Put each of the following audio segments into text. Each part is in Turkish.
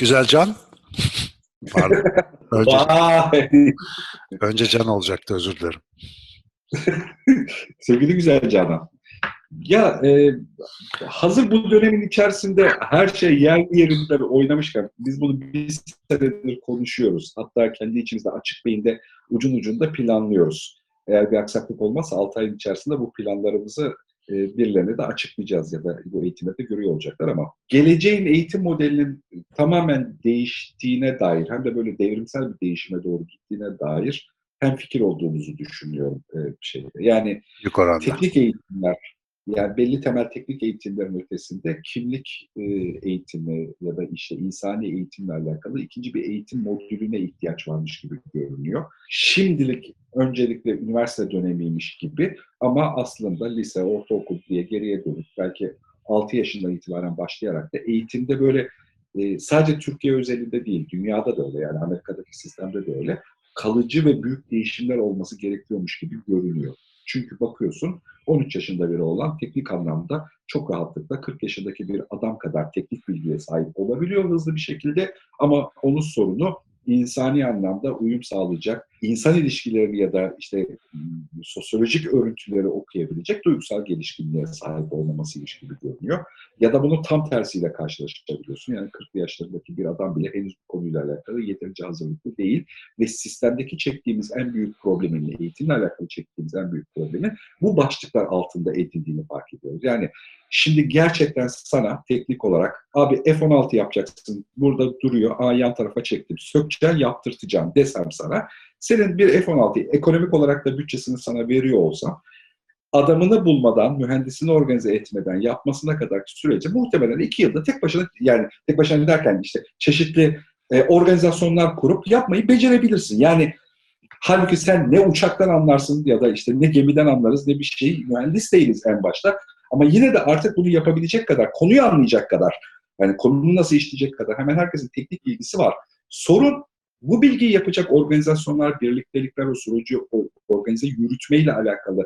Güzel Can. Pardon. Önce, Vay! önce Can olacaktı özür dilerim. Sevgili güzel Canan. Ya e, hazır bu dönemin içerisinde her şey yerli yerinde oynamışken biz bunu bir senedir konuşuyoruz. Hatta kendi içimizde açık beyinde ucun ucunda planlıyoruz. Eğer bir aksaklık olmazsa 6 ayın içerisinde bu planlarımızı e, birilerine de açıklayacağız ya da bu eğitimde de görüyor olacaklar ama geleceğin eğitim modelinin tamamen değiştiğine dair hem de böyle devrimsel bir değişime doğru gittiğine dair hem fikir olduğumuzu düşünüyorum e, bir şeyde. Yani oranda. teknik eğitimler, yani belli temel teknik eğitimlerin ötesinde kimlik e, eğitimi ya da işte insani eğitimle alakalı ikinci bir eğitim modülüne ihtiyaç varmış gibi görünüyor. Şimdilik öncelikle üniversite dönemiymiş gibi ama aslında lise, ortaokul diye geriye dönüp belki 6 yaşından itibaren başlayarak da eğitimde böyle e, sadece Türkiye özelinde değil, dünyada da öyle yani Amerika'daki sistemde de öyle kalıcı ve büyük değişimler olması gerekiyormuş gibi görünüyor. Çünkü bakıyorsun 13 yaşında biri olan teknik anlamda çok rahatlıkla 40 yaşındaki bir adam kadar teknik bilgiye sahip olabiliyor hızlı bir şekilde. Ama onun sorunu insani anlamda uyum sağlayacak, insan ilişkilerini ya da işte sosyolojik örüntüleri okuyabilecek duygusal gelişkinliğe sahip olmamasıymış gibi görünüyor. Ya da bunu tam tersiyle karşılaşabiliyorsun. Yani 40 yaşlarındaki bir adam bile henüz bu konuyla alakalı yeterince hazırlıklı değil ve sistemdeki çektiğimiz en büyük problemin, eğitimle alakalı çektiğimiz en büyük problemin bu başlıklar altında edildiğini fark ediyoruz. Yani şimdi gerçekten sana teknik olarak abi F-16 yapacaksın, burada duruyor, aa yan tarafa çektim, sökeceğim, yaptırtacağım desem sana, senin bir F-16'yı ekonomik olarak da bütçesini sana veriyor olsam, adamını bulmadan, mühendisini organize etmeden yapmasına kadar sürece muhtemelen iki yılda tek başına, yani tek başına derken işte çeşitli e, organizasyonlar kurup yapmayı becerebilirsin. Yani halbuki sen ne uçaktan anlarsın ya da işte ne gemiden anlarız ne bir şey mühendis değiliz en başta. Ama yine de artık bunu yapabilecek kadar, konuyu anlayacak kadar, yani konunu nasıl işleyecek kadar hemen herkesin teknik bilgisi var. Sorun bu bilgiyi yapacak organizasyonlar, birliktelikler o süreci organize yürütmeyle alakalı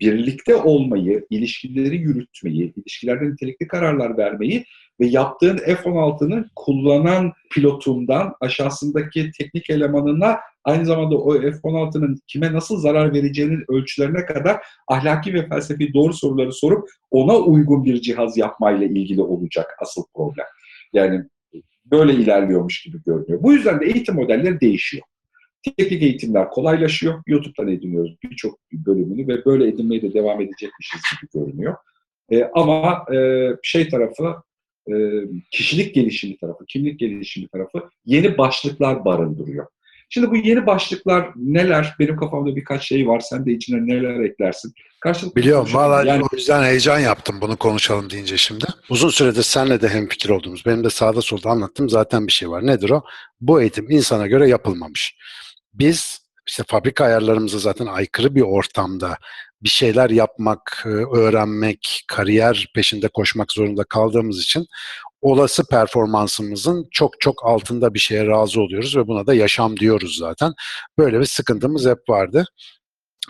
birlikte olmayı, ilişkileri yürütmeyi, ilişkilerde nitelikli kararlar vermeyi ve yaptığın F-16'nın kullanan pilotundan aşağısındaki teknik elemanına aynı zamanda o F-16'nın kime nasıl zarar vereceğinin ölçülerine kadar ahlaki ve felsefi doğru soruları sorup ona uygun bir cihaz yapmayla ilgili olacak asıl problem. Yani böyle ilerliyormuş gibi görünüyor. Bu yüzden de eğitim modelleri değişiyor. Teknik eğitimler kolaylaşıyor. YouTube'dan ediniyoruz birçok bölümünü ve böyle edinmeye de devam edecekmişiz gibi görünüyor. E, ama e, şey tarafı, e, kişilik gelişimi tarafı, kimlik gelişimi tarafı yeni başlıklar barındırıyor. Şimdi bu yeni başlıklar neler? Benim kafamda birkaç şey var. Sen de içine neler eklersin? Karşılıklı Biliyorum. Valla yani... o yüzden heyecan yaptım bunu konuşalım deyince şimdi. Uzun süredir senle de hemfikir olduğumuz, benim de sağda solda anlattığım zaten bir şey var. Nedir o? Bu eğitim insana göre yapılmamış. Biz işte fabrika ayarlarımıza zaten aykırı bir ortamda bir şeyler yapmak, öğrenmek, kariyer peşinde koşmak zorunda kaldığımız için olası performansımızın çok çok altında bir şeye razı oluyoruz ve buna da yaşam diyoruz zaten. Böyle bir sıkıntımız hep vardı.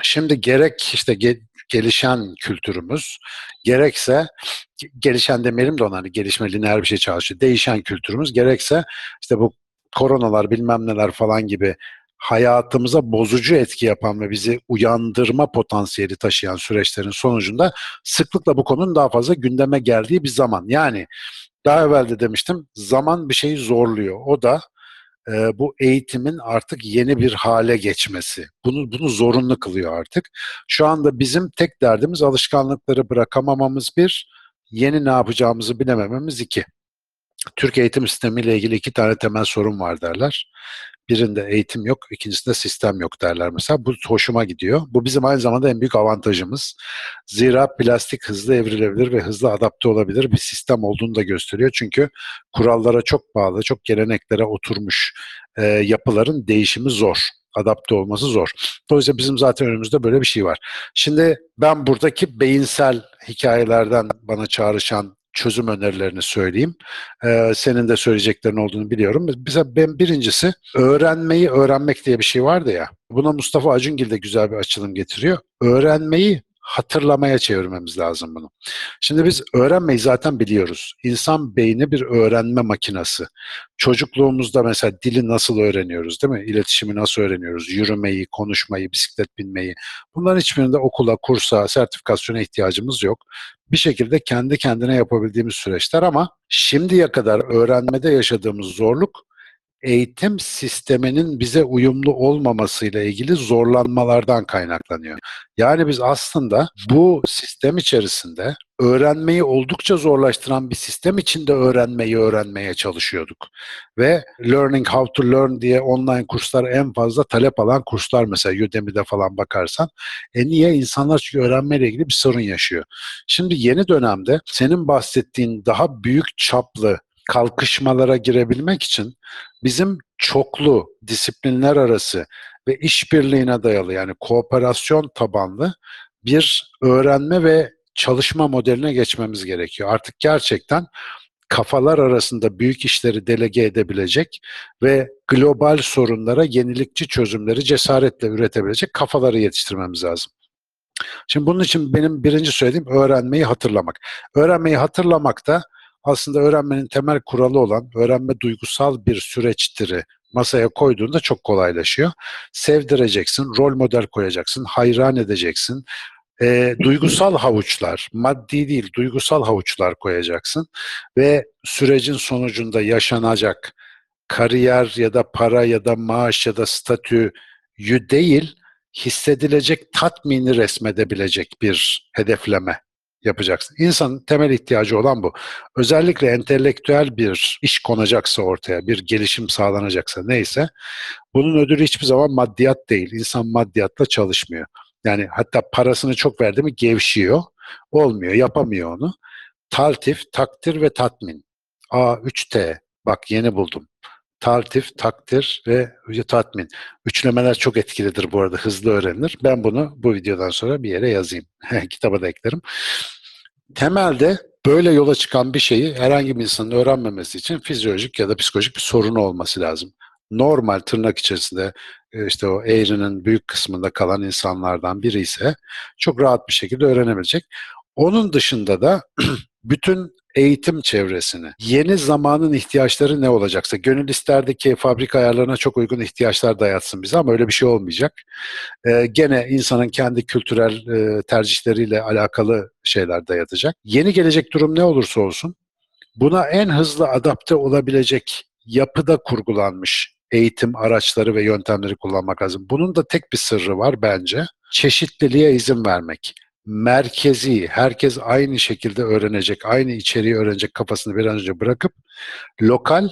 Şimdi gerek işte ge- gelişen kültürümüz, gerekse gelişen demeyelim de ona hani gelişme lineer bir şey çalışıyor. Değişen kültürümüz, gerekse işte bu koronalar bilmem neler falan gibi hayatımıza bozucu etki yapan ve bizi uyandırma potansiyeli taşıyan süreçlerin sonucunda sıklıkla bu konunun daha fazla gündeme geldiği bir zaman. Yani daha evvel de demiştim zaman bir şeyi zorluyor. O da e, bu eğitimin artık yeni bir hale geçmesi. Bunu bunu zorunlu kılıyor artık. Şu anda bizim tek derdimiz alışkanlıkları bırakamamamız bir, yeni ne yapacağımızı bilemememiz iki. Türk eğitim sistemiyle ilgili iki tane temel sorun var derler. Birinde eğitim yok, ikincisinde sistem yok derler mesela. Bu hoşuma gidiyor. Bu bizim aynı zamanda en büyük avantajımız. Zira plastik hızlı evrilebilir ve hızlı adapte olabilir bir sistem olduğunu da gösteriyor. Çünkü kurallara çok bağlı, çok geleneklere oturmuş e, yapıların değişimi zor adapte olması zor. Dolayısıyla bizim zaten önümüzde böyle bir şey var. Şimdi ben buradaki beyinsel hikayelerden bana çağrışan çözüm önerilerini söyleyeyim. Ee, senin de söyleyeceklerin olduğunu biliyorum. Bize ben birincisi öğrenmeyi öğrenmek diye bir şey vardı ya. Buna Mustafa Acungil de güzel bir açılım getiriyor. Öğrenmeyi hatırlamaya çevirmemiz lazım bunu. Şimdi biz öğrenmeyi zaten biliyoruz. İnsan beyni bir öğrenme makinası. Çocukluğumuzda mesela dili nasıl öğreniyoruz değil mi? İletişimi nasıl öğreniyoruz? Yürümeyi, konuşmayı, bisiklet binmeyi. Bunların hiçbirinde okula, kursa, sertifikasyona ihtiyacımız yok. Bir şekilde kendi kendine yapabildiğimiz süreçler ama şimdiye kadar öğrenmede yaşadığımız zorluk eğitim sisteminin bize uyumlu olmamasıyla ilgili zorlanmalardan kaynaklanıyor. Yani biz aslında bu sistem içerisinde öğrenmeyi oldukça zorlaştıran bir sistem içinde öğrenmeyi öğrenmeye çalışıyorduk. Ve Learning How to Learn diye online kurslar en fazla talep alan kurslar mesela Udemy'de falan bakarsan. E niye? İnsanlar çünkü öğrenmeyle ilgili bir sorun yaşıyor. Şimdi yeni dönemde senin bahsettiğin daha büyük çaplı kalkışmalara girebilmek için bizim çoklu disiplinler arası ve işbirliğine dayalı yani kooperasyon tabanlı bir öğrenme ve çalışma modeline geçmemiz gerekiyor. Artık gerçekten kafalar arasında büyük işleri delege edebilecek ve global sorunlara yenilikçi çözümleri cesaretle üretebilecek kafaları yetiştirmemiz lazım. Şimdi bunun için benim birinci söylediğim öğrenmeyi hatırlamak. Öğrenmeyi hatırlamak da aslında öğrenmenin temel kuralı olan öğrenme duygusal bir süreçtiri masaya koyduğunda çok kolaylaşıyor. Sevdireceksin, rol model koyacaksın, hayran edeceksin. E, duygusal havuçlar, maddi değil, duygusal havuçlar koyacaksın ve sürecin sonucunda yaşanacak kariyer ya da para ya da maaş ya da statüyü değil, hissedilecek tatmini resmedebilecek bir hedefleme yapacaksın. İnsanın temel ihtiyacı olan bu. Özellikle entelektüel bir iş konacaksa ortaya, bir gelişim sağlanacaksa neyse bunun ödülü hiçbir zaman maddiyat değil. İnsan maddiyatla çalışmıyor. Yani hatta parasını çok verdi mi gevşiyor. Olmuyor, yapamıyor onu. Taltif, takdir ve tatmin. A3T. Bak yeni buldum. Taltif, takdir ve tatmin. Üçlemeler çok etkilidir bu arada. Hızlı öğrenilir. Ben bunu bu videodan sonra bir yere yazayım. Kitaba da eklerim. Temelde böyle yola çıkan bir şeyi herhangi bir insanın öğrenmemesi için fizyolojik ya da psikolojik bir sorunu olması lazım. Normal tırnak içerisinde işte o eğrinin büyük kısmında kalan insanlardan biri ise çok rahat bir şekilde öğrenebilecek. Onun dışında da bütün eğitim çevresini, yeni zamanın ihtiyaçları ne olacaksa, gönül isterdi ki fabrika ayarlarına çok uygun ihtiyaçlar dayatsın bize ama öyle bir şey olmayacak. Ee, gene insanın kendi kültürel e, tercihleriyle alakalı şeyler dayatacak. Yeni gelecek durum ne olursa olsun, buna en hızlı adapte olabilecek yapıda kurgulanmış eğitim araçları ve yöntemleri kullanmak lazım. Bunun da tek bir sırrı var bence. Çeşitliliğe izin vermek merkezi, herkes aynı şekilde öğrenecek, aynı içeriği öğrenecek kafasını bir an önce bırakıp lokal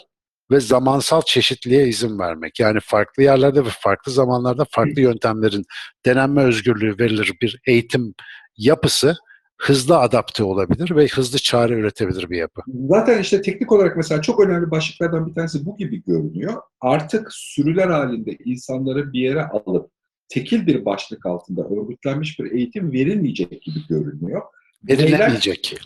ve zamansal çeşitliğe izin vermek. Yani farklı yerlerde ve farklı zamanlarda farklı yöntemlerin denenme özgürlüğü verilir bir eğitim yapısı hızlı adapte olabilir ve hızlı çare üretebilir bir yapı. Zaten işte teknik olarak mesela çok önemli başlıklardan bir tanesi bu gibi görünüyor. Artık sürüler halinde insanları bir yere alıp tekil bir başlık altında örgütlenmiş bir eğitim verilmeyecek gibi görünüyor. Verilemeyecek.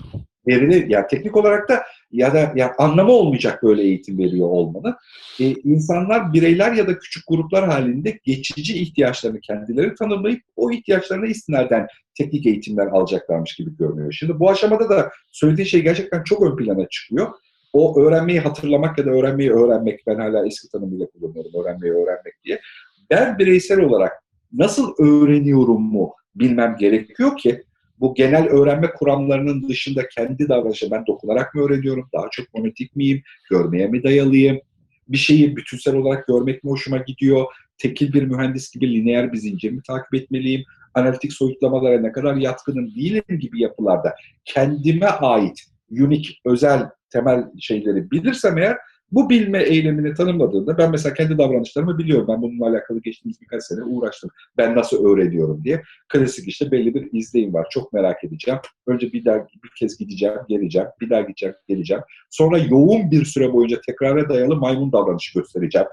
Verilir, ya teknik olarak da ya da ya anlamı olmayacak böyle eğitim veriyor olmanın. Ee, insanlar bireyler ya da küçük gruplar halinde geçici ihtiyaçlarını kendileri tanımlayıp o ihtiyaçlarına istinaden teknik eğitimler alacaklarmış gibi görünüyor. Şimdi bu aşamada da söylediği şey gerçekten çok ön plana çıkıyor. O öğrenmeyi hatırlamak ya da öğrenmeyi öğrenmek, ben hala eski tanımıyla kullanıyorum öğrenmeyi öğrenmek diye. Ben bireysel olarak nasıl öğreniyorum mu bilmem gerekiyor ki. Bu genel öğrenme kuramlarının dışında kendi davranışı ben dokunarak mı öğreniyorum, daha çok monotik miyim, görmeye mi dayalıyım, bir şeyi bütünsel olarak görmek mi hoşuma gidiyor, tekil bir mühendis gibi lineer bir zincir mi takip etmeliyim, analitik soyutlamalara ne kadar yatkınım değilim gibi yapılarda kendime ait, unik, özel temel şeyleri bilirsem eğer bu bilme eylemini tanımladığında ben mesela kendi davranışlarımı biliyorum. Ben bununla alakalı geçtiğimiz birkaç sene uğraştım. Ben nasıl öğreniyorum diye. Klasik işte belli bir izleyim var. Çok merak edeceğim. Önce bir daha bir kez gideceğim, geleceğim. Bir daha gideceğim, geleceğim. Sonra yoğun bir süre boyunca tekrara dayalı maymun davranışı göstereceğim.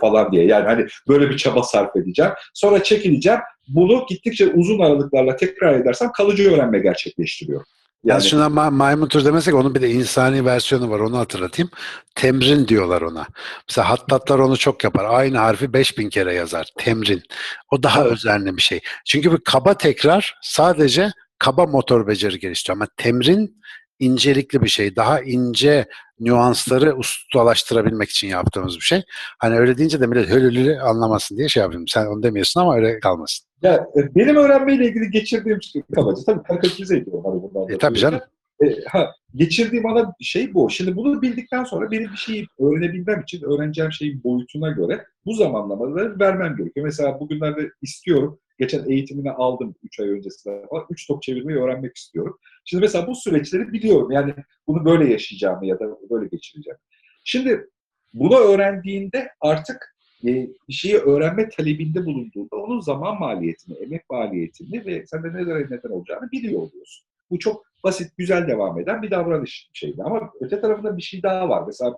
falan diye. Yani hani böyle bir çaba sarf edeceğim. Sonra çekileceğim. Bunu gittikçe uzun aralıklarla tekrar edersem kalıcı öğrenme gerçekleştiriyor. Yani, şuna ma- maymun tür demesek onun bir de insani versiyonu var onu hatırlatayım. Temrin diyorlar ona. Mesela hattatlar onu çok yapar. Aynı harfi 5000 kere yazar. Temrin. O daha özenli bir şey. Çünkü bir kaba tekrar sadece kaba motor beceri geliştiriyor. Ama temrin incelikli bir şey. Daha ince nüansları ustalaştırabilmek için yaptığımız bir şey. Hani öyle deyince de millet hölülü anlamasın diye şey yapıyorum. Sen onu demiyorsun ama öyle kalmasın. Ya, e, benim öğrenmeyle ilgili geçirdiğim şey kabaca tabii karikatürize ediyorum hani bundan. E, tabii canım. E, ha, geçirdiğim ana şey bu. Şimdi bunu bildikten sonra benim bir şeyi öğrenebilmem için öğreneceğim şeyin boyutuna göre bu zamanlamaları vermem gerekiyor. Mesela bugünlerde istiyorum. Geçen eğitimini aldım 3 ay öncesinde. 3 top çevirmeyi öğrenmek istiyorum. Şimdi mesela bu süreçleri biliyorum. Yani bunu böyle yaşayacağımı ya da böyle geçireceğim. Şimdi bunu öğrendiğinde artık e, bir şeyi öğrenme talebinde bulunduğunda onun zaman maliyetini, emek maliyetini ve sen de neden neden olacağını biliyor oluyorsun. Bu çok basit, güzel devam eden bir davranış şeydi. Ama öte tarafında bir şey daha var. Mesela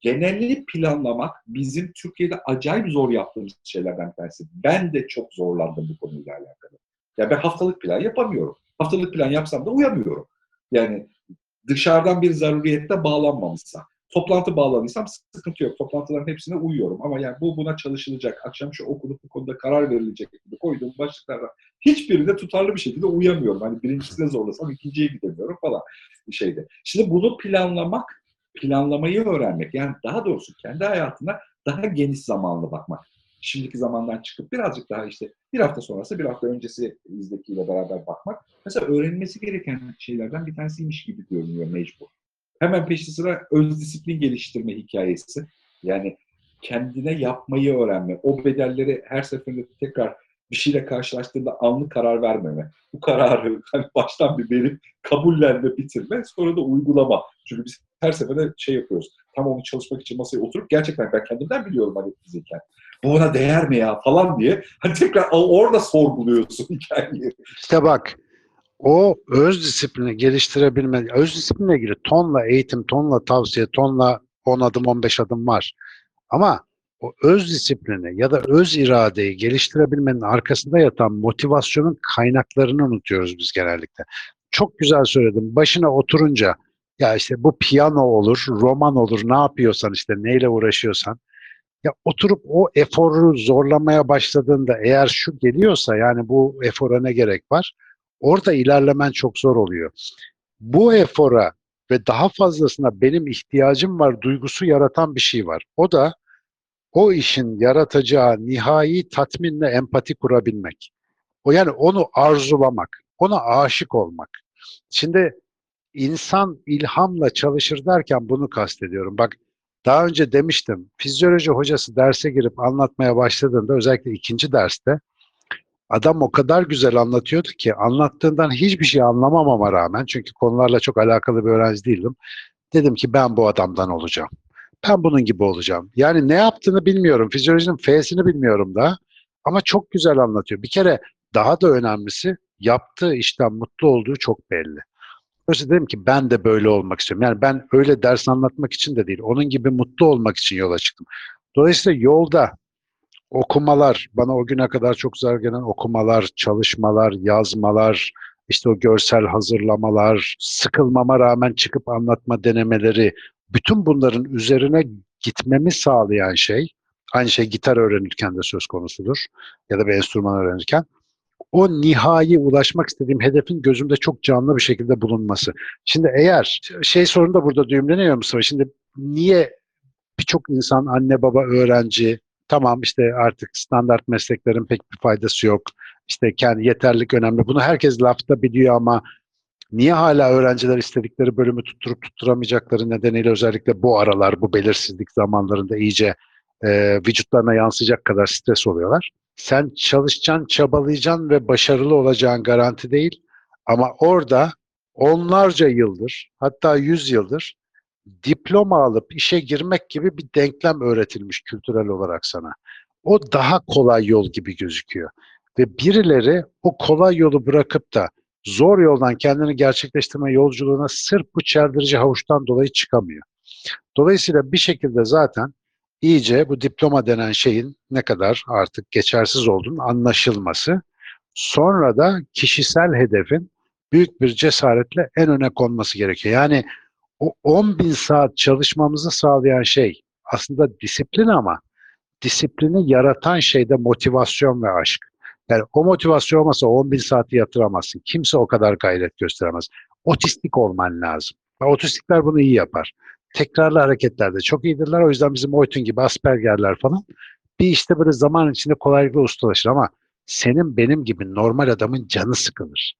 genelli planlamak bizim Türkiye'de acayip zor yaptığımız şeylerden bir tanesi. Ben de çok zorlandım bu konuyla alakalı. Ya ben haftalık plan yapamıyorum. Haftalık plan yapsam da uyamıyorum. Yani dışarıdan bir zaruriyette bağlanmamışsa. Toplantı bağlanırsam sıkıntı yok. Toplantıların hepsine uyuyorum. Ama yani bu buna çalışılacak. Akşam şu okunup bu konuda karar verilecek gibi koyduğum başlıklardan hiçbirinde tutarlı bir şekilde uyamıyorum. Hani birincisine zorlasam ikinciye gidemiyorum falan şeyde. Şimdi bunu planlamak, planlamayı öğrenmek yani daha doğrusu kendi hayatına daha geniş zamanlı bakmak. Şimdiki zamandan çıkıp birazcık daha işte bir hafta sonrası bir hafta öncesi izdekiyle beraber bakmak. Mesela öğrenilmesi gereken şeylerden bir tanesiymiş gibi görünüyor mecbur. Hemen peşi sıra öz disiplin geliştirme hikayesi. Yani kendine yapmayı öğrenme. O bedelleri her seferinde tekrar bir şeyle karşılaştığında anlık karar vermeme. Bu kararı hani baştan bir verip kabullenme, bitirme, sonra da uygulama. Çünkü biz her seferinde şey yapıyoruz. Tam onu çalışmak için masaya oturup gerçekten ben kendimden biliyorum hani fiziken. Bu ona değer mi ya falan diye. Hani tekrar orada sorguluyorsun hikayeyi. İşte bak o öz disiplini geliştirebilme, öz disiplinle ilgili tonla eğitim, tonla tavsiye, tonla 10 adım 15 adım var. Ama o öz disiplini ya da öz iradeyi geliştirebilmenin arkasında yatan motivasyonun kaynaklarını unutuyoruz biz genellikle. Çok güzel söyledim. Başına oturunca ya işte bu piyano olur, roman olur, ne yapıyorsan işte neyle uğraşıyorsan ya oturup o eforu zorlamaya başladığında eğer şu geliyorsa yani bu efora ne gerek var? Orada ilerlemen çok zor oluyor. Bu efora ve daha fazlasına benim ihtiyacım var duygusu yaratan bir şey var. O da o işin yaratacağı nihai tatminle empati kurabilmek. O yani onu arzulamak, ona aşık olmak. Şimdi insan ilhamla çalışır derken bunu kastediyorum. Bak daha önce demiştim, fizyoloji hocası derse girip anlatmaya başladığında özellikle ikinci derste adam o kadar güzel anlatıyordu ki anlattığından hiçbir şey anlamamama rağmen çünkü konularla çok alakalı bir öğrenci değildim. Dedim ki ben bu adamdan olacağım. Ben bunun gibi olacağım. Yani ne yaptığını bilmiyorum. Fizyolojinin F'sini bilmiyorum da. Ama çok güzel anlatıyor. Bir kere daha da önemlisi yaptığı işten mutlu olduğu çok belli. Dolayısıyla dedim ki ben de böyle olmak istiyorum. Yani ben öyle ders anlatmak için de değil. Onun gibi mutlu olmak için yola çıktım. Dolayısıyla yolda okumalar, bana o güne kadar çok güzel gelen okumalar, çalışmalar, yazmalar, işte o görsel hazırlamalar, sıkılmama rağmen çıkıp anlatma denemeleri, bütün bunların üzerine gitmemi sağlayan şey, aynı şey gitar öğrenirken de söz konusudur ya da bir enstrüman öğrenirken, o nihai ulaşmak istediğim hedefin gözümde çok canlı bir şekilde bulunması. Şimdi eğer şey sorun da burada düğümleniyor Mustafa. Şimdi niye birçok insan anne baba öğrenci tamam işte artık standart mesleklerin pek bir faydası yok. İşte kendi yeterlik önemli. Bunu herkes lafta biliyor ama niye hala öğrenciler istedikleri bölümü tutturup tutturamayacakları nedeniyle özellikle bu aralar, bu belirsizlik zamanlarında iyice e, vücutlarına yansıyacak kadar stres oluyorlar. Sen çalışacaksın, çabalayacaksın ve başarılı olacağın garanti değil. Ama orada onlarca yıldır, hatta yüz yıldır diploma alıp işe girmek gibi bir denklem öğretilmiş kültürel olarak sana. O daha kolay yol gibi gözüküyor. Ve birileri o kolay yolu bırakıp da zor yoldan kendini gerçekleştirme yolculuğuna sırf bu çeldirici havuçtan dolayı çıkamıyor. Dolayısıyla bir şekilde zaten iyice bu diploma denen şeyin ne kadar artık geçersiz olduğunun anlaşılması, sonra da kişisel hedefin büyük bir cesaretle en öne konması gerekiyor. Yani o 10 bin saat çalışmamızı sağlayan şey aslında disiplin ama disiplini yaratan şey de motivasyon ve aşk. Yani o motivasyon olmasa 10 bin saati yatıramazsın. Kimse o kadar gayret gösteremez. Otistik olman lazım. Otistikler bunu iyi yapar. Tekrarlı hareketlerde çok iyidirler. O yüzden bizim Oytun gibi Asperger'ler falan bir işte böyle zaman içinde kolaylıkla ustalaşır ama senin benim gibi normal adamın canı sıkılır.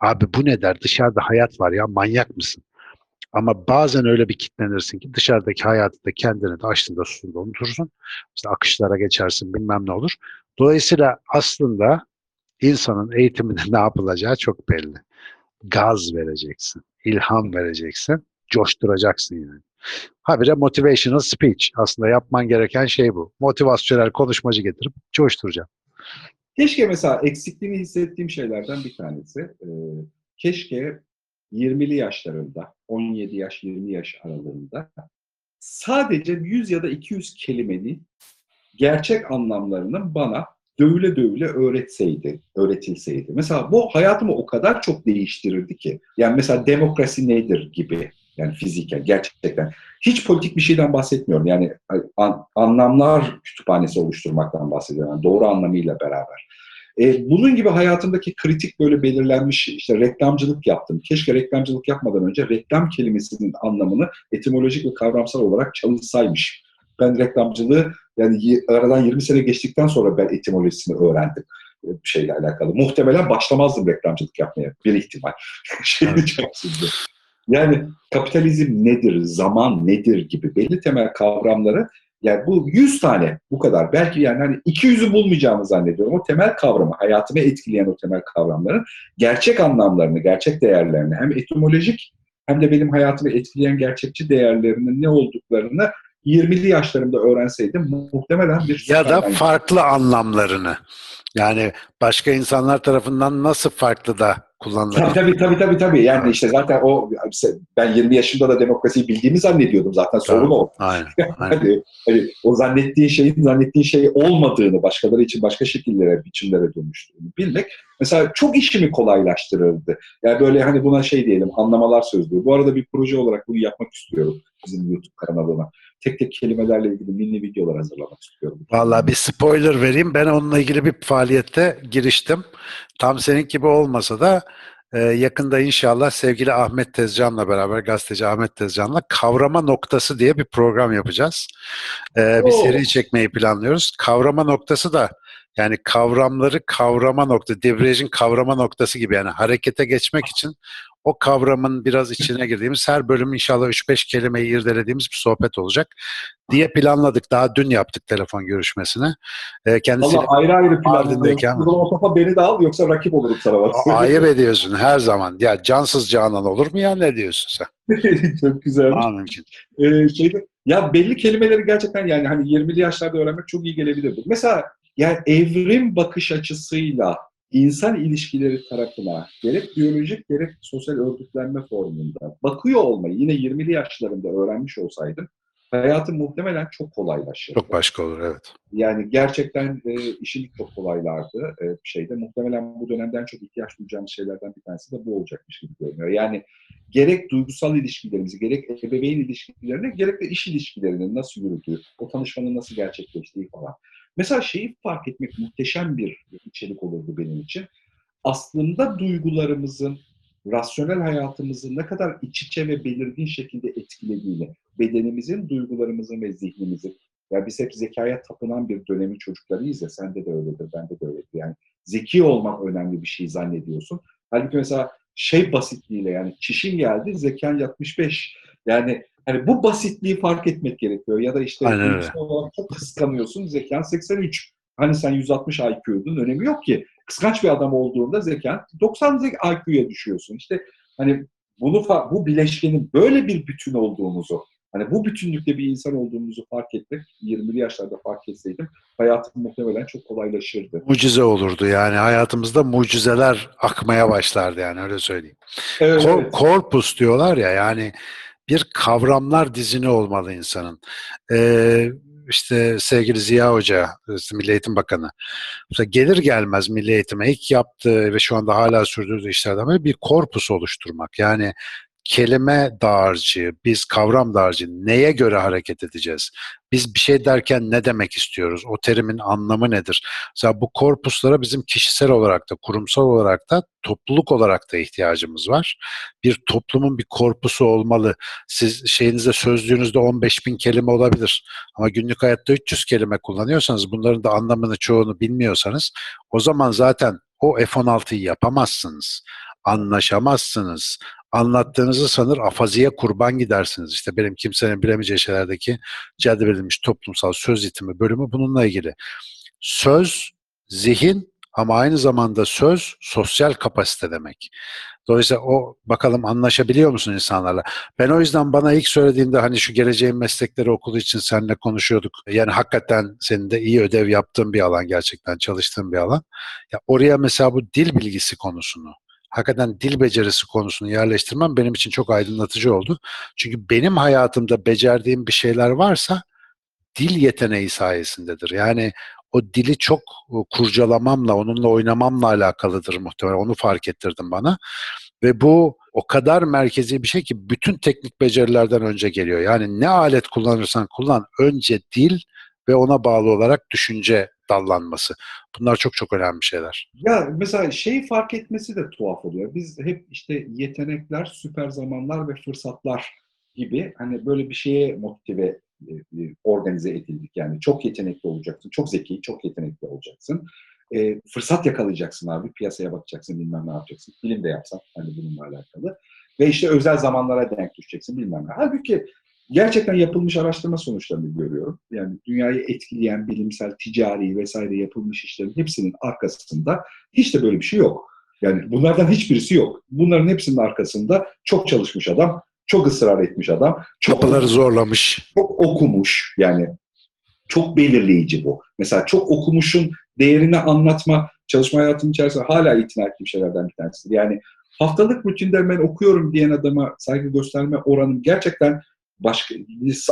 Abi bu ne der? Dışarıda hayat var ya manyak mısın? Ama bazen öyle bir kitlenirsin ki dışarıdaki hayatı da kendini de açtığında susunda unutursun. İşte akışlara geçersin bilmem ne olur. Dolayısıyla aslında insanın eğitiminde ne yapılacağı çok belli. Gaz vereceksin, ilham vereceksin, coşturacaksın yani. Habire motivational speech. Aslında yapman gereken şey bu. Motivasyonel konuşmacı getirip coşturacağım. Keşke mesela eksikliğini hissettiğim şeylerden bir tanesi. e, keşke 20'li yaşlarında, 17 yaş, 20 yaş aralığında sadece 100 ya da 200 kelimenin gerçek anlamlarının bana dövüle dövüle öğretseydi, öğretilseydi. Mesela bu hayatımı o kadar çok değiştirirdi ki. Yani mesela demokrasi nedir gibi. Yani fiziken gerçekten. Hiç politik bir şeyden bahsetmiyorum. Yani an- anlamlar kütüphanesi oluşturmaktan bahsediyorum. Yani doğru anlamıyla beraber. E, bunun gibi hayatımdaki kritik böyle belirlenmiş işte reklamcılık yaptım. Keşke reklamcılık yapmadan önce reklam kelimesinin anlamını etimolojik ve kavramsal olarak çalışsaymış. Ben reklamcılığı yani aradan 20 sene geçtikten sonra ben etimolojisini öğrendim e, şeyle alakalı. Muhtemelen başlamazdım reklamcılık yapmaya bir ihtimal. şey içerisinde. Yani kapitalizm nedir, zaman nedir gibi belli temel kavramları yani bu 100 tane bu kadar. Belki yani hani 200'ü bulmayacağımı zannediyorum. O temel kavramı, hayatımı etkileyen o temel kavramların gerçek anlamlarını, gerçek değerlerini hem etimolojik hem de benim hayatımı etkileyen gerçekçi değerlerinin ne olduklarını 20'li yaşlarımda öğrenseydim muhtemelen bir Ya da farklı anlamlarını. Yani başka insanlar tarafından nasıl farklı da Tabii kullanılır? tabii tabii tabii tabii. Yani işte zaten o ben 20 yaşımda da demokrasiyi bildiğimi zannediyordum zaten sorun o. Aynen. aynen. Hani, hani o zannettiğin şeyin zannettiğin şey olmadığını, başkaları için başka şekillere, biçimlere dönüştüğünü bilmek mesela çok işimi kolaylaştırırdı. Yani böyle hani buna şey diyelim, anlamalar sözlüğü. Bu arada bir proje olarak bunu yapmak istiyorum bizim YouTube kanalına. Tek tek kelimelerle ilgili mini videolar hazırlamak istiyorum. Vallahi bir spoiler vereyim. Ben onunla ilgili bir faaliyette giriştim. Tam senin gibi olmasa da e, yakında inşallah sevgili Ahmet Tezcan'la beraber gazeteci Ahmet Tezcan'la kavrama noktası diye bir program yapacağız. E, bir Oo. seri çekmeyi planlıyoruz. Kavrama noktası da yani kavramları kavrama nokta, debriyajın kavrama noktası gibi yani harekete geçmek için o kavramın biraz içine girdiğimiz her bölüm inşallah 3-5 kelimeyi irdelediğimiz bir sohbet olacak diye planladık. Daha dün yaptık telefon görüşmesini. E, kendisiyle Allah ayrı ayrı Mardin'deyken planlıyorsun. O topa beni de al yoksa rakip olurum sana. bak. Ayıp ediyorsun her zaman. Ya cansız canan olur mu ya ne diyorsun sen? Çok güzel. Aa, mümkün. Ee, şeyde, ya belli kelimeleri gerçekten yani hani 20'li yaşlarda öğrenmek çok iyi gelebilirdi. Mesela yani evrim bakış açısıyla insan ilişkileri tarafına gerek biyolojik gerek sosyal örgütlenme formunda bakıyor olmayı yine 20'li yaşlarında öğrenmiş olsaydım hayatım muhtemelen çok kolaylaşırdı. Çok başka olur evet. Yani gerçekten e, işim çok kolaylardı e, şeyde. Muhtemelen bu dönemden çok ihtiyaç duyacağımız şeylerden bir tanesi de bu olacakmış gibi görünüyor. Yani gerek duygusal ilişkilerimizi, gerek ebeveyn ilişkilerini, gerek de iş ilişkilerinin nasıl yürüdüğü, o tanışmanın nasıl gerçekleştiği falan. Mesela şeyi fark etmek muhteşem bir içerik olurdu benim için. Aslında duygularımızın, rasyonel hayatımızı ne kadar iç içe ve belirgin şekilde etkilediğini, bedenimizin, duygularımızın ve zihnimizin ya biz hep zekaya tapınan bir dönemin çocuklarıyız ya, sende de öyledir, bende de öyledir. Yani zeki olmak önemli bir şey zannediyorsun. Halbuki mesela şey basitliğiyle yani çişin geldi, zekan 65. Yani hani bu basitliği fark etmek gerekiyor. Ya da işte Aynen olarak çok kıskanıyorsun, zekan 83. Hani sen 160 IQ'dun, önemi yok ki. Kıskanç bir adam olduğunda zekan 90 IQ'ya düşüyorsun. İşte hani bunu bu bileşkenin böyle bir bütün olduğumuzu Hani bu bütünlükte bir insan olduğumuzu fark etmek, 20'li yaşlarda fark etseydim hayatım muhtemelen çok kolaylaşırdı. Mucize olurdu yani hayatımızda mucizeler akmaya başlardı yani öyle söyleyeyim. Evet, Kor- evet. Korpus diyorlar ya yani bir kavramlar dizini olmalı insanın. Ee, işte sevgili Ziya Hoca, Milli Eğitim Bakanı. Gelir gelmez Milli Eğitim'e ilk yaptığı ve şu anda hala sürdürdüğü işlerden biri bir korpus oluşturmak. Yani kelime dağarcığı, biz kavram dağarcığı neye göre hareket edeceğiz? Biz bir şey derken ne demek istiyoruz? O terimin anlamı nedir? Mesela bu korpuslara bizim kişisel olarak da, kurumsal olarak da, topluluk olarak da ihtiyacımız var. Bir toplumun bir korpusu olmalı. Siz şeyinizde sözlüğünüzde 15 bin kelime olabilir. Ama günlük hayatta 300 kelime kullanıyorsanız, bunların da anlamını çoğunu bilmiyorsanız, o zaman zaten o F-16'yı yapamazsınız. Anlaşamazsınız anlattığınızı sanır afaziye kurban gidersiniz. İşte benim kimsenin bilemeyeceği şeylerdeki caddedilmiş toplumsal söz itimi bölümü bununla ilgili. Söz, zihin ama aynı zamanda söz sosyal kapasite demek. Dolayısıyla o bakalım anlaşabiliyor musun insanlarla? Ben o yüzden bana ilk söylediğinde hani şu geleceğin meslekleri okulu için seninle konuşuyorduk. Yani hakikaten senin de iyi ödev yaptığın bir alan gerçekten çalıştığın bir alan. Ya oraya mesela bu dil bilgisi konusunu hakikaten dil becerisi konusunu yerleştirmem benim için çok aydınlatıcı oldu. Çünkü benim hayatımda becerdiğim bir şeyler varsa dil yeteneği sayesindedir. Yani o dili çok kurcalamamla, onunla oynamamla alakalıdır muhtemelen. Onu fark ettirdim bana. Ve bu o kadar merkezi bir şey ki bütün teknik becerilerden önce geliyor. Yani ne alet kullanırsan kullan önce dil ve ona bağlı olarak düşünce dallanması. Bunlar çok çok önemli şeyler. Ya mesela şeyi fark etmesi de tuhaf oluyor. Biz hep işte yetenekler, süper zamanlar ve fırsatlar gibi hani böyle bir şeye motive organize edildik. Yani çok yetenekli olacaksın, çok zeki, çok yetenekli olacaksın. E, fırsat yakalayacaksın abi, piyasaya bakacaksın, bilmem ne yapacaksın. Film de yapsan hani bununla alakalı. Ve işte özel zamanlara denk düşeceksin bilmem ne. Halbuki gerçekten yapılmış araştırma sonuçlarını görüyorum. Yani dünyayı etkileyen bilimsel, ticari vesaire yapılmış işlerin hepsinin arkasında hiç de böyle bir şey yok. Yani bunlardan hiçbirisi yok. Bunların hepsinin arkasında çok çalışmış adam, çok ısrar etmiş adam. Çok Kapıları zorlamış. Çok okumuş yani. Çok belirleyici bu. Mesela çok okumuşun değerini anlatma çalışma hayatım içerisinde hala itina ettiğim şeylerden bir tanesidir. Yani haftalık rutinde ben okuyorum diyen adama saygı gösterme oranım gerçekten başka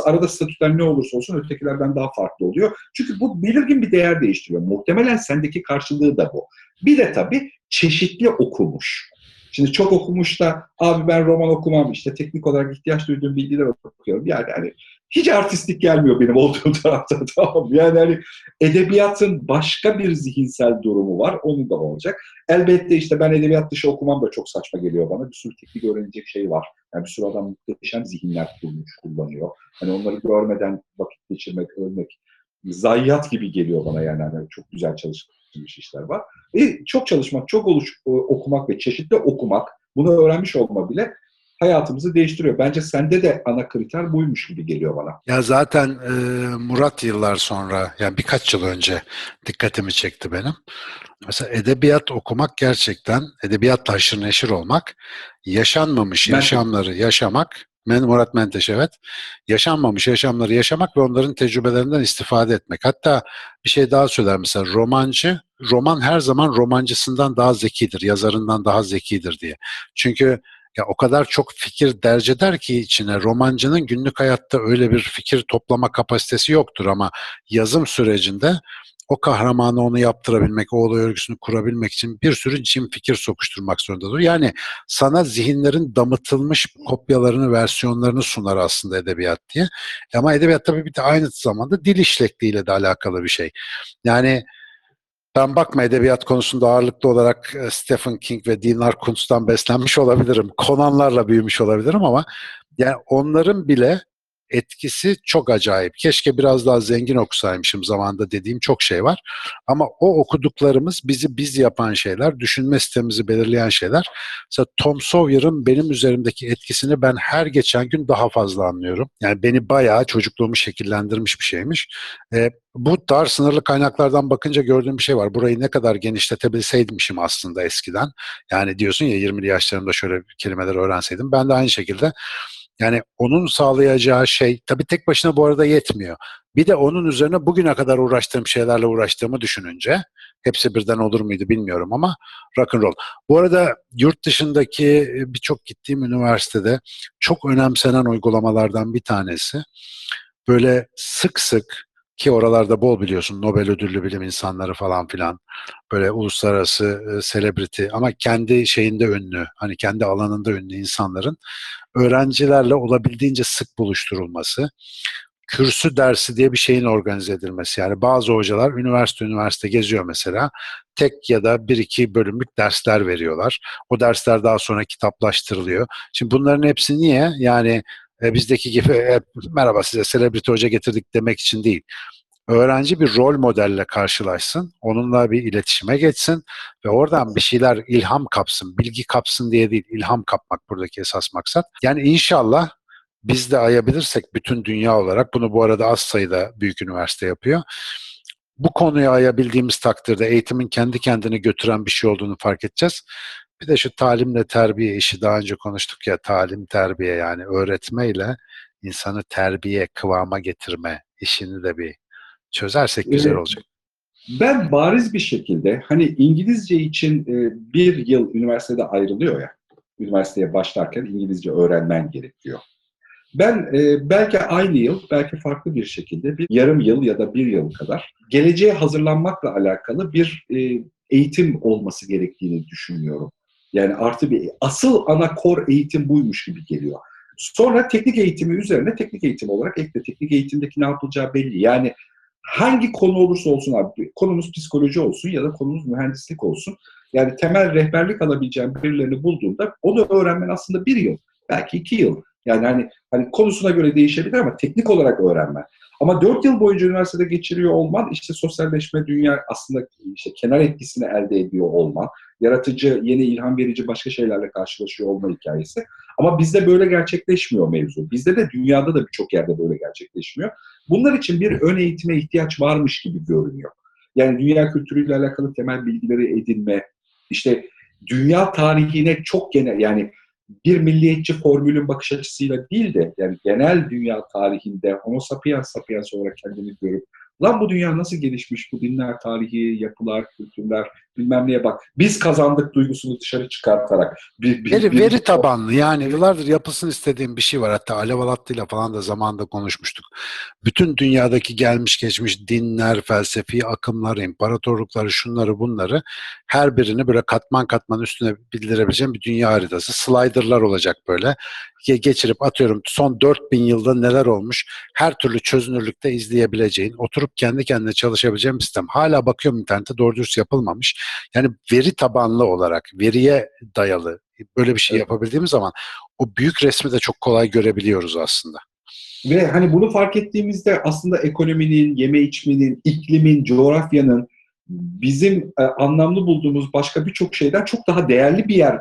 arada statüler ne olursa olsun ötekilerden daha farklı oluyor. Çünkü bu belirgin bir değer değiştiriyor. Muhtemelen sendeki karşılığı da bu. Bir de tabii çeşitli okumuş. Şimdi çok okumuş da abi ben roman okumam işte teknik olarak ihtiyaç duyduğum bilgiler okuyorum. Yani hani hiç artistik gelmiyor benim olduğum tarafta tamam Yani hani edebiyatın başka bir zihinsel durumu var. Onun da olacak. Elbette işte ben edebiyat dışı okumam da çok saçma geliyor bana. Bir sürü teknik öğrenecek şey var. Yani bir sürü adam muhteşem zihinler kurmuş, kullanıyor. Hani onları görmeden vakit geçirmek, ölmek zayiat gibi geliyor bana yani. yani çok güzel çalışmış işler var. E, çok çalışmak, çok oluş, okumak ve çeşitli okumak, bunu öğrenmiş olma bile hayatımızı değiştiriyor. Bence sende de ana kriter buymuş gibi geliyor bana. Ya zaten e, Murat yıllar sonra, yani birkaç yıl önce dikkatimi çekti benim. Mesela edebiyat okumak gerçekten, edebiyatla haşır neşir olmak, yaşanmamış Menteş. yaşamları yaşamak, Men Murat Menteş evet, yaşanmamış yaşamları yaşamak ve onların tecrübelerinden istifade etmek. Hatta bir şey daha söyler mesela romancı, roman her zaman romancısından daha zekidir, yazarından daha zekidir diye. Çünkü ya o kadar çok fikir derc eder ki içine romancının günlük hayatta öyle bir fikir toplama kapasitesi yoktur ama yazım sürecinde o kahramanı onu yaptırabilmek, o olay örgüsünü kurabilmek için bir sürü cim fikir sokuşturmak zorundadır. Yani sana zihinlerin damıtılmış kopyalarını, versiyonlarını sunar aslında edebiyat diye. Ama edebiyat tabii bir de aynı zamanda dil işlekliğiyle de alakalı bir şey. Yani ben bakma edebiyat konusunda ağırlıklı olarak e, Stephen King ve Dinar Kuntz'tan beslenmiş olabilirim. Conan'larla büyümüş olabilirim ama yani onların bile etkisi çok acayip. Keşke biraz daha zengin okusaymışım zamanında dediğim çok şey var. Ama o okuduklarımız bizi biz yapan şeyler, düşünme sistemimizi belirleyen şeyler. Mesela Tom Sawyer'ın benim üzerimdeki etkisini ben her geçen gün daha fazla anlıyorum. Yani beni bayağı çocukluğumu şekillendirmiş bir şeymiş. E, bu dar sınırlı kaynaklardan bakınca gördüğüm bir şey var. Burayı ne kadar genişletebilseymişim aslında eskiden. Yani diyorsun ya 20'li yaşlarımda şöyle kelimeler öğrenseydim. Ben de aynı şekilde yani onun sağlayacağı şey tabii tek başına bu arada yetmiyor. Bir de onun üzerine bugüne kadar uğraştığım şeylerle uğraştığımı düşününce hepsi birden olur muydu bilmiyorum ama rock and roll. Bu arada yurt dışındaki birçok gittiğim üniversitede çok önemsenen uygulamalardan bir tanesi böyle sık sık ki oralarda bol biliyorsun Nobel ödüllü bilim insanları falan filan böyle uluslararası e, celebrity ama kendi şeyinde ünlü hani kendi alanında ünlü insanların öğrencilerle olabildiğince sık buluşturulması kürsü dersi diye bir şeyin organize edilmesi. Yani bazı hocalar üniversite üniversite geziyor mesela. Tek ya da bir iki bölümlük dersler veriyorlar. O dersler daha sonra kitaplaştırılıyor. Şimdi bunların hepsi niye? Yani e, bizdeki gibi e, merhaba size selebriti hoca getirdik demek için değil. Öğrenci bir rol modelle karşılaşsın, onunla bir iletişime geçsin ve oradan bir şeyler ilham kapsın, bilgi kapsın diye değil, ilham kapmak buradaki esas maksat. Yani inşallah biz de ayabilirsek bütün dünya olarak, bunu bu arada az sayıda büyük üniversite yapıyor. Bu konuyu ayabildiğimiz takdirde eğitimin kendi kendini götüren bir şey olduğunu fark edeceğiz. Bir de şu talimle terbiye işi daha önce konuştuk ya talim terbiye yani öğretmeyle insanı terbiye kıvama getirme işini de bir çözersek güzel Evet. olacak. Ben bariz bir şekilde hani İngilizce için e, bir yıl üniversitede ayrılıyor ya. Üniversiteye başlarken İngilizce öğrenmen gerekiyor. Ben e, belki aynı yıl, belki farklı bir şekilde bir yarım yıl ya da bir yıl kadar geleceğe hazırlanmakla alakalı bir e, eğitim olması gerektiğini düşünüyorum. Yani artı bir asıl ana kor eğitim buymuş gibi geliyor. Sonra teknik eğitimi üzerine teknik eğitim olarak ekle. Teknik eğitimdeki ne yapılacağı belli. Yani hangi konu olursa olsun abi, konumuz psikoloji olsun ya da konumuz mühendislik olsun. Yani temel rehberlik alabileceğim birilerini bulduğunda onu öğrenmen aslında bir yıl, belki iki yıl. Yani hani, hani konusuna göre değişebilir ama teknik olarak öğrenmen. Ama dört yıl boyunca üniversitede geçiriyor olman, işte sosyalleşme, dünya aslında işte kenar etkisini elde ediyor olman, yaratıcı, yeni ilham verici başka şeylerle karşılaşıyor olma hikayesi. Ama bizde böyle gerçekleşmiyor mevzu. Bizde de dünyada da birçok yerde böyle gerçekleşmiyor. Bunlar için bir ön eğitime ihtiyaç varmış gibi görünüyor. Yani dünya kültürüyle alakalı temel bilgileri edinme, işte dünya tarihine çok genel yani bir milliyetçi formülün bakış açısıyla değil de yani genel dünya tarihinde homo sapiens sapiens olarak kendini görüp lan bu dünya nasıl gelişmiş bu dinler tarihi, yapılar, kültürler bilmem neye bak biz kazandık duygusunu dışarı çıkartarak bir, bir, Veri, bir- veri tabanlı yani yıllardır yapılsın istediğim bir şey var. Hatta Alev Alatlı'yla falan da zamanında konuşmuştuk. Bütün dünyadaki gelmiş geçmiş dinler, felsefi akımlar, imparatorlukları, şunları bunları her birini böyle katman katman üstüne bildirebileceğim bir dünya haritası. Slider'lar olacak böyle. Ge- Geçirip atıyorum son 4000 yılda neler olmuş her türlü çözünürlükte izleyebileceğin, oturup kendi kendine çalışabileceğin bir sistem. Hala bakıyorum internette doğru dürüst yapılmamış. Yani veri tabanlı olarak, veriye dayalı böyle bir şey Evet. yapabildiğimiz zaman o büyük resmi de çok kolay görebiliyoruz aslında. Ve hani bunu fark ettiğimizde aslında ekonominin, yeme içmenin, iklimin, coğrafyanın bizim e, anlamlı bulduğumuz başka birçok şeyden çok daha değerli bir yer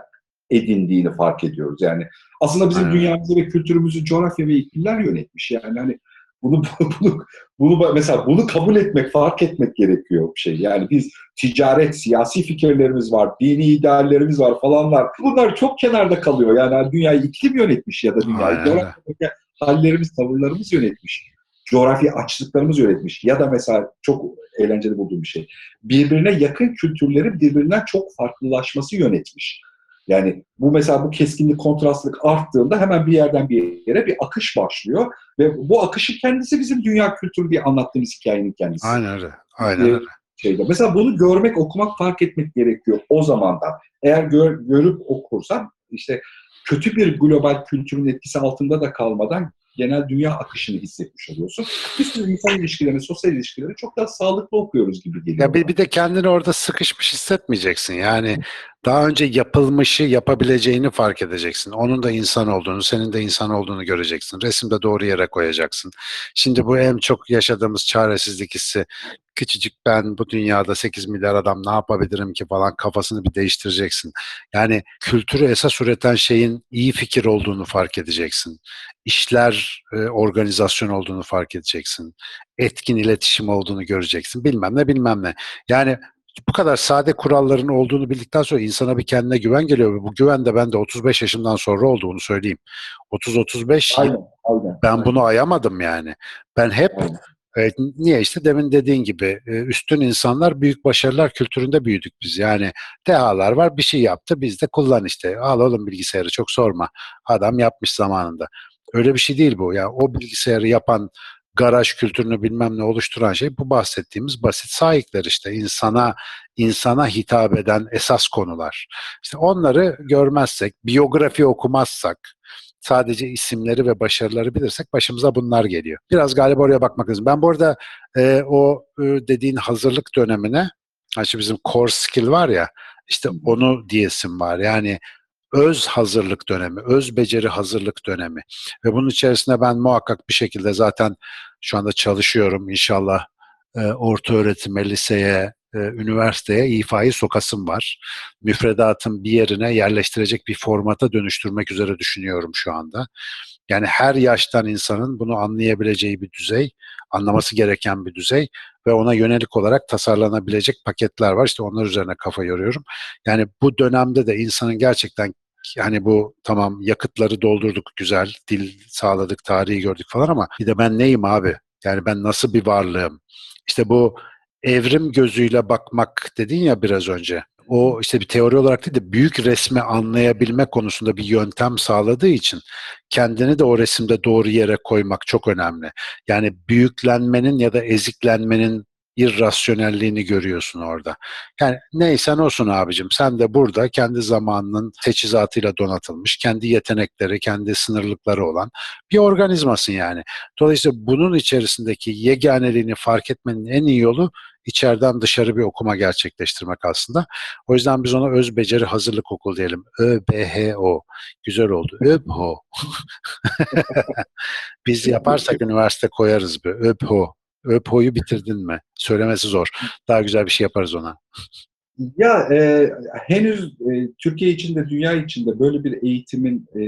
edindiğini fark ediyoruz. Yani aslında bizim Aynen. dünyamızı ve kültürümüzü coğrafya ve iklimler yönetmiş. Yani hani bunu bunu bunu mesela bunu kabul etmek, fark etmek gerekiyor bir şey. Yani biz ticaret, siyasi fikirlerimiz var, dini ideallerimiz var falanlar. Bunlar çok kenarda kalıyor. Yani hani dünyayı iklim yönetmiş ya da dünyayı coğrafyadaki hallerimiz, tavırlarımız yönetmiş. Coğrafi açlıklarımız yönetmiş. Ya da mesela çok eğlenceli bulduğum bir şey. Birbirine yakın kültürlerin birbirinden çok farklılaşması yönetmiş. Yani bu mesela bu keskinlik, kontrastlık arttığında hemen bir yerden bir yere bir akış başlıyor. Ve bu akışın kendisi bizim dünya kültürü diye anlattığımız hikayenin kendisi Aynen öyle. Aynen Ee, öyle. şeyde. Mesela bunu görmek, okumak, fark etmek gerekiyor o zamandan. Eğer gör, görüp okursan işte kötü bir global kültürün etkisi altında da kalmadan genel dünya akışını hissetmiş oluyorsun. Bir sürü insan ilişkilerini, sosyal ilişkileri çok daha sağlıklı okuyoruz gibi geliyor. Ya bir, bir de kendini orada sıkışmış hissetmeyeceksin. Yani daha önce yapılmışı yapabileceğini fark edeceksin. Onun da insan olduğunu, senin de insan olduğunu göreceksin. Resimde doğru yere koyacaksın. Şimdi bu en çok yaşadığımız çaresizlik hissi. Küçücük ben bu dünyada 8 milyar adam ne yapabilirim ki falan kafasını bir değiştireceksin. Yani kültürü esas üreten şeyin iyi fikir olduğunu fark edeceksin. İşler e, organizasyon olduğunu fark edeceksin. Etkin iletişim olduğunu göreceksin. Bilmem ne bilmem ne. Yani bu kadar sade kuralların olduğunu bildikten sonra insana bir kendine güven geliyor. ve Bu güven de bende 35 yaşımdan sonra olduğunu söyleyeyim. 30-35 Aynen, aynen. ben bunu ayamadım yani. Ben hep Aynen. Evet, niye işte demin dediğin gibi e, üstün insanlar büyük başarılar kültüründe büyüdük biz. Yani dehalar var bir şey yaptı biz de kullan işte. Al oğlum bilgisayarı çok sorma. Adam yapmış zamanında. Öyle bir şey değil bu. Yani o bilgisayarı yapan garaj kültürünü bilmem ne oluşturan şey bu bahsettiğimiz basit sahipler işte insana insana hitap eden esas konular. İşte onları görmezsek, biyografi okumazsak, sadece isimleri ve başarıları bilirsek başımıza bunlar geliyor. Biraz galiba oraya bakmak lazım. Ben bu arada e, o e, dediğin hazırlık dönemine, işte bizim core skill var ya, işte onu diyesim var. Yani öz hazırlık dönemi, öz beceri hazırlık dönemi. Ve bunun içerisinde ben muhakkak bir şekilde zaten şu anda çalışıyorum inşallah e, orta öğretime, liseye, e, üniversiteye ifayı sokasım var. Müfredatın bir yerine yerleştirecek bir formata dönüştürmek üzere düşünüyorum şu anda. Yani her yaştan insanın bunu anlayabileceği bir düzey, anlaması gereken bir düzey ve ona yönelik olarak tasarlanabilecek paketler var. İşte onlar üzerine kafa yoruyorum. Yani bu dönemde de insanın gerçekten yani bu tamam yakıtları doldurduk güzel, dil sağladık, tarihi gördük falan ama bir de ben neyim abi? Yani ben nasıl bir varlığım? İşte bu evrim gözüyle bakmak dedin ya biraz önce. O işte bir teori olarak değil de büyük resmi anlayabilme konusunda bir yöntem sağladığı için kendini de o resimde doğru yere koymak çok önemli. Yani büyüklenmenin ya da eziklenmenin irrasyonelliğini görüyorsun orada. Yani neysen olsun abicim sen de burada kendi zamanının teçhizatıyla donatılmış, kendi yetenekleri, kendi sınırlıkları olan bir organizmasın yani. Dolayısıyla bunun içerisindeki yeganeliğini fark etmenin en iyi yolu içeriden dışarı bir okuma gerçekleştirmek aslında. O yüzden biz ona öz beceri hazırlık okul diyelim. ÖBHO. Güzel oldu. ÖBHO. biz yaparsak üniversite koyarız bir. ÖBHO. ÖPO'yu bitirdin mi? Söylemesi zor. Daha güzel bir şey yaparız ona. Ya e, henüz e, Türkiye içinde, dünya içinde böyle bir eğitimin e,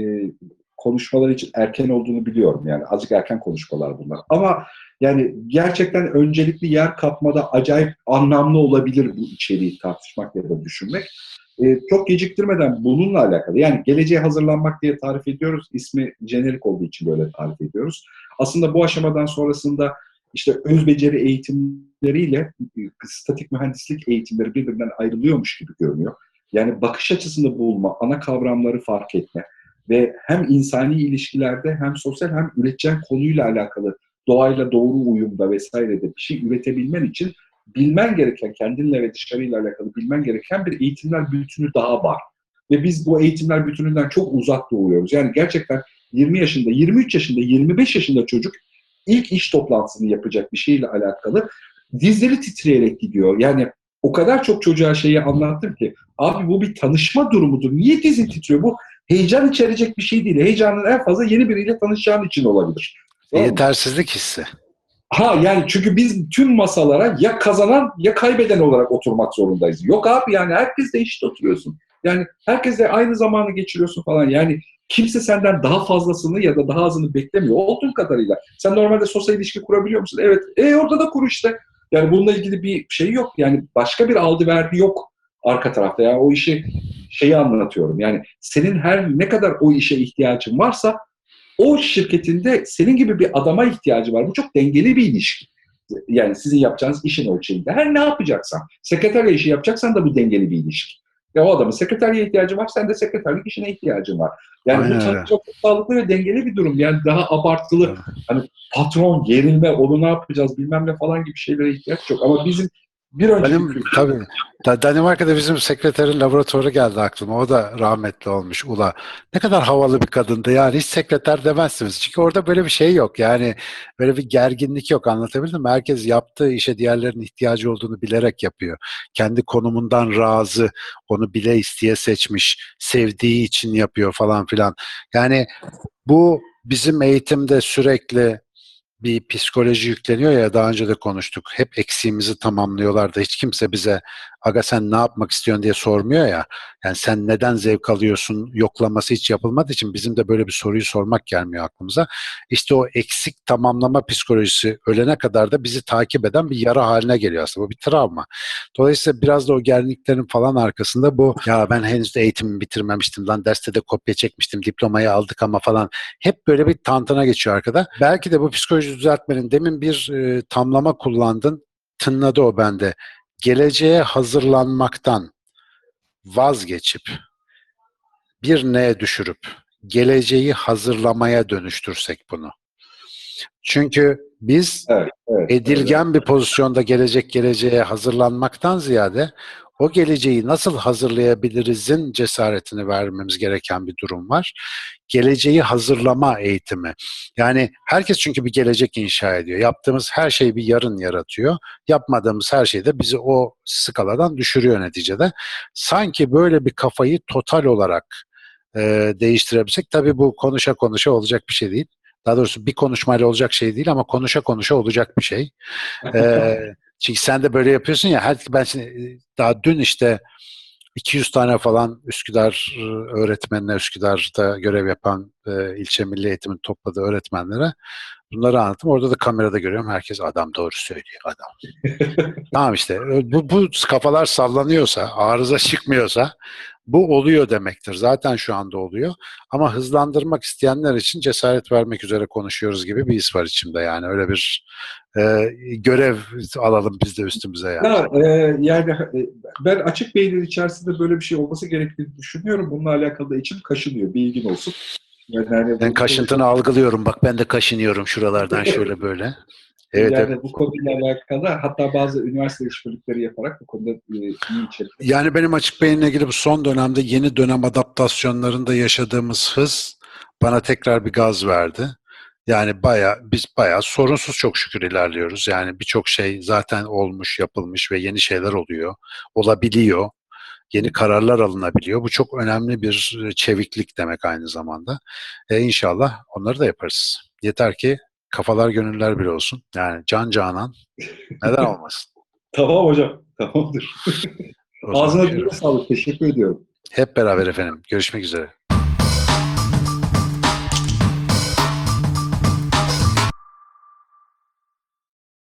konuşmaları için erken olduğunu biliyorum. Yani azıcık erken konuşmalar bunlar. Ama yani gerçekten öncelikli yer kapmada acayip anlamlı olabilir bu içeriği tartışmak ya da düşünmek. E, çok geciktirmeden bununla alakalı yani geleceğe hazırlanmak diye tarif ediyoruz. İsmi jenerik olduğu için böyle tarif ediyoruz. Aslında bu aşamadan sonrasında işte öz beceri eğitimleriyle statik mühendislik eğitimleri birbirinden ayrılıyormuş gibi görünüyor. Yani bakış açısında bulma, ana kavramları fark etme ve hem insani ilişkilerde hem sosyal hem üreteceğin konuyla alakalı doğayla doğru uyumda vesairede bir şey üretebilmen için bilmen gereken, kendinle ve dışarıyla alakalı bilmen gereken bir eğitimler bütünü daha var. Ve biz bu eğitimler bütününden çok uzak doğuyoruz. Yani gerçekten 20 yaşında, 23 yaşında, 25 yaşında çocuk ilk iş toplantısını yapacak bir şeyle alakalı dizleri titreyerek gidiyor. Yani o kadar çok çocuğa şeyi anlattım ki abi bu bir tanışma durumudur. Niye dizin titriyor? Bu heyecan içerecek bir şey değil. Heyecanın en fazla yeni biriyle tanışacağın için olabilir. Yetersizlik hissi. Ha yani çünkü biz tüm masalara ya kazanan ya kaybeden olarak oturmak zorundayız. Yok abi yani herkesle eşit oturuyorsun. Yani herkesle aynı zamanı geçiriyorsun falan. Yani kimse senden daha fazlasını ya da daha azını beklemiyor. Olduğun kadarıyla. Sen normalde sosyal ilişki kurabiliyor musun? Evet. E orada da kur işte. Yani bununla ilgili bir şey yok. Yani başka bir aldı verdi yok arka tarafta. Yani o işi şeyi anlatıyorum. Yani senin her ne kadar o işe ihtiyacın varsa o şirketinde senin gibi bir adama ihtiyacı var. Bu çok dengeli bir ilişki. Yani sizin yapacağınız işin ölçeğinde. Her ne yapacaksan, sekreterya işi yapacaksan da bu dengeli bir ilişki. Ya o adamın sekreterliğe ihtiyacı var, sen de sekreterlik işine ihtiyacın var. Yani Aynen bu çok, çok sağlıklı ve dengeli bir durum. Yani daha abartılı, hani patron, gerilme, onu ne yapacağız bilmem ne falan gibi şeylere ihtiyaç yok. Ama bizim bir önceki Benim, tabii. Da- Danimarka'da bizim sekreterin laboratuvarı geldi aklıma. O da rahmetli olmuş Ula. Ne kadar havalı bir kadındı. Yani hiç sekreter demezsiniz. Çünkü orada böyle bir şey yok. Yani böyle bir gerginlik yok. Anlatabildim mi? Herkes yaptığı işe diğerlerinin ihtiyacı olduğunu bilerek yapıyor. Kendi konumundan razı. Onu bile isteye seçmiş. Sevdiği için yapıyor falan filan. Yani bu bizim eğitimde sürekli bir psikoloji yükleniyor ya daha önce de konuştuk. Hep eksiğimizi tamamlıyorlar da hiç kimse bize aga sen ne yapmak istiyorsun diye sormuyor ya. Yani sen neden zevk alıyorsun yoklaması hiç yapılmadığı için bizim de böyle bir soruyu sormak gelmiyor aklımıza. İşte o eksik tamamlama psikolojisi ölene kadar da bizi takip eden bir yara haline geliyor aslında. Bu bir travma. Dolayısıyla biraz da o gerginliklerin falan arkasında bu ya ben henüz eğitimimi bitirmemiştim lan derste de kopya çekmiştim diplomayı aldık ama falan hep böyle bir tantana geçiyor arkada. Belki de bu psikoloji düzeltmenin demin bir e, tamlama kullandın tınladı o bende geleceğe hazırlanmaktan vazgeçip bir neye düşürüp geleceği hazırlamaya dönüştürsek bunu. Çünkü Evet, Biz evet, evet. edilgen bir pozisyonda gelecek geleceğe hazırlanmaktan ziyade o geleceği nasıl hazırlayabilirizin cesaretini vermemiz gereken bir durum var. Geleceği hazırlama eğitimi. Yani herkes çünkü bir gelecek inşa ediyor. Yaptığımız her şey bir yarın yaratıyor. Yapmadığımız her şey de bizi o skaladan düşürüyor neticede. Sanki böyle bir kafayı total olarak e, değiştirebilsek tabii bu konuşa konuşa olacak bir şey değil. Daha doğrusu bir konuşmayla olacak şey değil ama konuşa konuşa olacak bir şey. Ee, çünkü sen de böyle yapıyorsun ya. Her, ben şimdi daha dün işte 200 tane falan Üsküdar e, öğretmenine, Üsküdar'da görev yapan e, ilçe milli eğitimin topladığı öğretmenlere bunları anlattım. Orada da kamerada görüyorum. Herkes adam doğru söylüyor adam. tamam işte e, bu, bu kafalar sallanıyorsa, arıza çıkmıyorsa bu oluyor demektir. Zaten şu anda oluyor. Ama hızlandırmak isteyenler için cesaret vermek üzere konuşuyoruz gibi bir his var içimde. Yani öyle bir e, görev alalım biz de üstümüze yani. Ya, e, yani e, ben açık beynin içerisinde böyle bir şey olması gerektiğini düşünüyorum. Bununla alakalı da içim kaşınıyor. Bilgin olsun. Yani, hani Ben kaşıntını algılıyorum. Bak ben de kaşınıyorum şuralardan şöyle böyle. Evet, evet. bu konuyla alakalı hatta bazı üniversite işbirlikleri yaparak bu konuda e. Yani benim açık beyinle ilgili bu son dönemde yeni dönem adaptasyonlarında yaşadığımız hız bana tekrar bir gaz verdi. Yani baya biz baya sorunsuz çok şükür ilerliyoruz. Yani birçok şey zaten olmuş, yapılmış ve yeni şeyler oluyor. Olabiliyor. Yeni kararlar alınabiliyor. Bu çok önemli bir çeviklik demek aynı zamanda. E inşallah onları da yaparız. Yeter ki kafalar gönüller bir olsun. Yani can canan neden olmasın? Tamam hocam. Tamamdır. Ağzına diline sağlık. Teşekkür ediyorum. Hep beraber efendim. Görüşmek üzere.